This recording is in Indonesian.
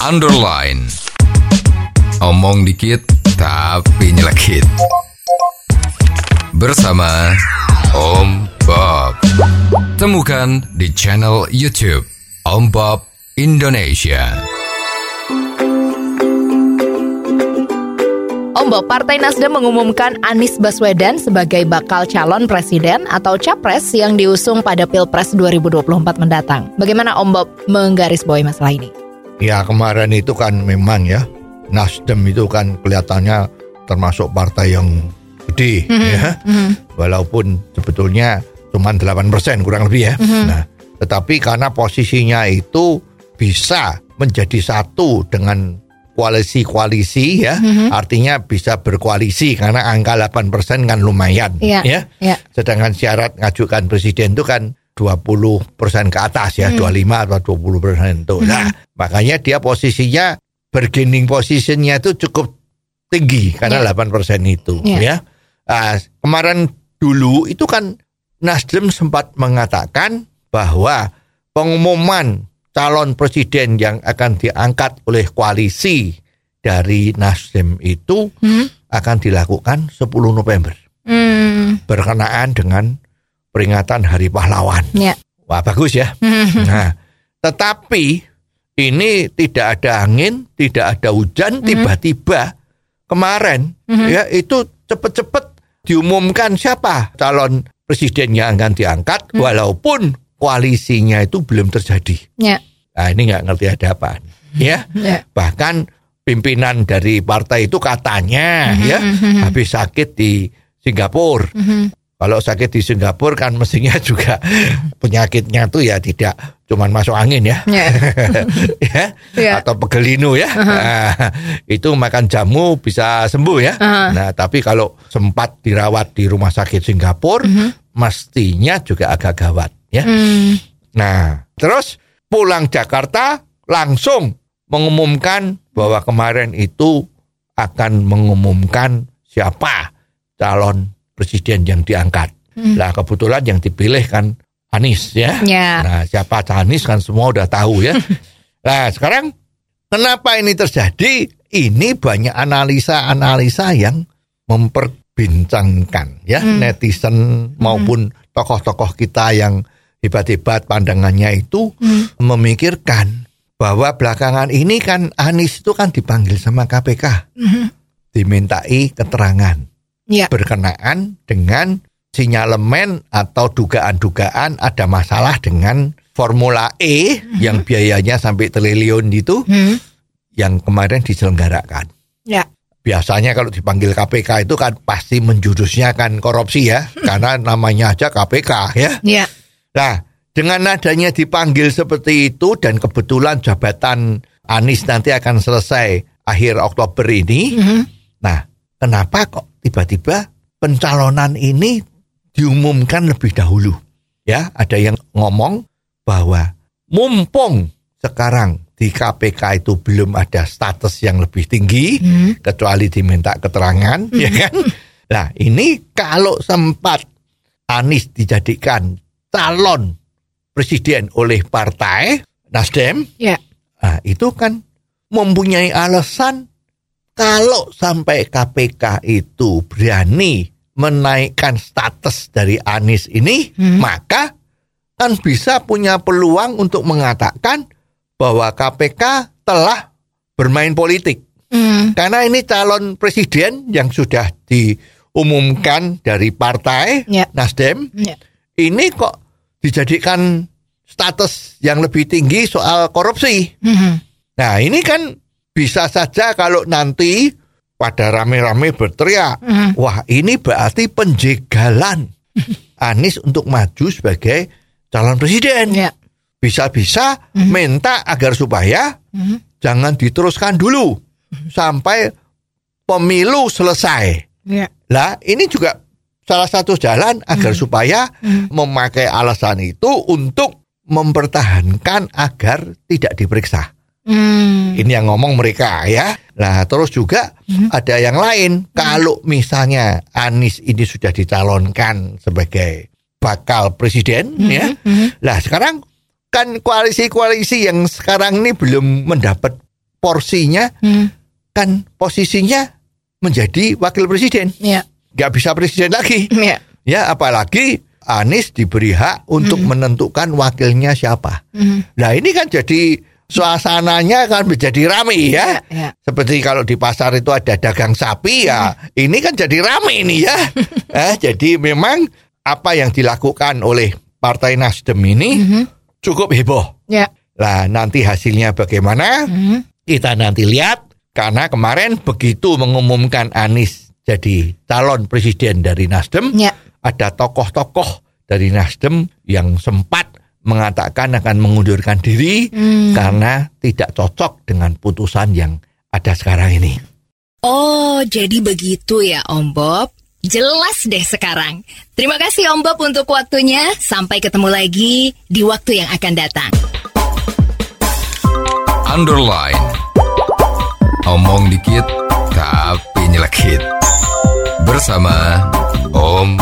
underline. Omong dikit tapi nyelekit. Bersama Om Bob. Temukan di channel YouTube Om Bob Indonesia. Om Bob, Partai Nasdem mengumumkan Anies Baswedan sebagai bakal calon presiden atau capres yang diusung pada Pilpres 2024 mendatang. Bagaimana Om Bob menggarisbawahi masalah ini? Ya kemarin itu kan memang ya Nasdem itu kan kelihatannya termasuk partai yang gede ya. Walaupun sebetulnya cuma 8% kurang lebih ya. Nah, tetapi karena posisinya itu bisa menjadi satu dengan koalisi-koalisi ya. Artinya bisa berkoalisi karena angka 8% kan lumayan Iya, ya. iya. Sedangkan syarat ngajukan presiden itu kan 20% ke atas ya, 25 atau 20 persen itu. Nah, makanya dia posisinya bargaining positionnya itu cukup tinggi karena 8 persen itu Iya. ya. Ah, kemarin dulu itu kan Nasdem sempat mengatakan bahwa pengumuman calon presiden yang akan diangkat oleh koalisi dari Nasdem itu Hmm? akan dilakukan 10 November Hmm, berkenaan dengan peringatan Hari Pahlawan. ya. Wah bagus ya. Nah, tetapi ini tidak ada angin, tidak ada hujan, tiba-tiba kemarin ya itu cepet-cepet diumumkan siapa calon presiden yang akan diangkat, walaupun koalisinya itu belum terjadi. Ya. Nah ini nggak ngerti ada apa. Ya, Ya. bahkan pimpinan dari partai itu katanya ya habis sakit di Singapura. Kalau sakit di Singapura kan mestinya juga penyakitnya tuh ya tidak cuman masuk angin ya. Ya. ya Ya. atau pegelinu ya. Nah, itu makan jamu bisa sembuh ya. Aha. Nah, tapi kalau sempat dirawat di rumah sakit Singapura mestinya juga agak gawat ya. Hmm, Nah, terus pulang Jakarta langsung mengumumkan bahwa kemarin itu akan mengumumkan siapa calon presiden yang diangkat. Nah, kebetulan yang dipilih kan Anies ya. Ya. Nah, siapa Anies kan semua udah tahu ya. nah, sekarang kenapa ini terjadi? Ini banyak analisa-analisa yang memperbincangkan ya netizen maupun tokoh-tokoh kita yang hebat-hebat pandangannya itu memikirkan bahwa belakangan ini kan Anies itu kan dipanggil sama KPK, dimintai keterangan Ya. berkenaan dengan sinyalemen atau dugaan-dugaan ada masalah dengan Formula E yang biayanya sampai triliun itu Hmm, yang kemarin diselenggarakan. Ya. Biasanya kalau dipanggil KPK itu kan pasti menjurusnya kan korupsi ya, karena namanya aja KPK ya. Ya. Nah, dengan adanya dipanggil seperti itu dan kebetulan jabatan Anies nanti akan selesai akhir Oktober ini. Mhm. Nah, kenapa kok tiba-tiba pencalonan ini diumumkan lebih dahulu? Ya, ada yang ngomong bahwa mumpung sekarang di KPK itu belum ada status yang lebih tinggi Hmm. kecuali diminta keterangan, ya kan? Nah, ini kalau sempat Anies dijadikan calon presiden oleh partai Nasdem, Ya. Nah, itu kan mempunyai alasan kalau sampai KPK itu berani menaikkan status dari Anies ini, maka kan bisa punya peluang untuk mengatakan bahwa KPK telah bermain politik. Hmm, Karena ini calon presiden yang sudah diumumkan dari partai Ya. Nasdem, Ya. ini kok dijadikan status yang lebih tinggi soal korupsi. Mhm. Nah ini kan bisa saja kalau nanti pada rame-rame berteriak, Mhm. wah ini berarti penjegalan Anies untuk maju sebagai calon presiden. Ya. Bisa-bisa minta agar supaya Mhm. jangan diteruskan dulu sampai pemilu selesai. Ya. Lah ini juga salah satu jalan agar supaya memakai alasan itu untuk mempertahankan agar tidak diperiksa. Hmm. Ini yang ngomong mereka ya. Nah terus juga ada yang lain. Kalau misalnya Anies ini sudah dicalonkan sebagai bakal presiden ya. Lah sekarang kan koalisi-koalisi yang sekarang ini belum mendapat porsinya Hmm. kan posisinya menjadi wakil presiden. Ya. Nggak bisa presiden lagi. Ya. Ya apalagi Anies diberi hak untuk menentukan wakilnya siapa. Hmm. Nah ini kan jadi suasananya kan menjadi rame ya. Ya. Seperti kalau di pasar itu ada dagang sapi ya, ini kan jadi rame ini ya. eh, jadi memang apa yang dilakukan oleh Partai Nasdem ini cukup heboh. Ya. Lah nanti hasilnya bagaimana? Hmm. Kita nanti lihat karena kemarin begitu mengumumkan Anies jadi calon presiden dari Nasdem, Ya. ada tokoh-tokoh dari Nasdem yang sempat mengatakan akan mengundurkan diri Hmm. karena tidak cocok dengan putusan yang ada sekarang ini. Oh, jadi begitu ya Om Bob. Jelas deh sekarang. Terima kasih Om Bob untuk waktunya. Sampai ketemu lagi di waktu yang akan datang. Underline. Omong dikit tapi nyelekit. Bersama Om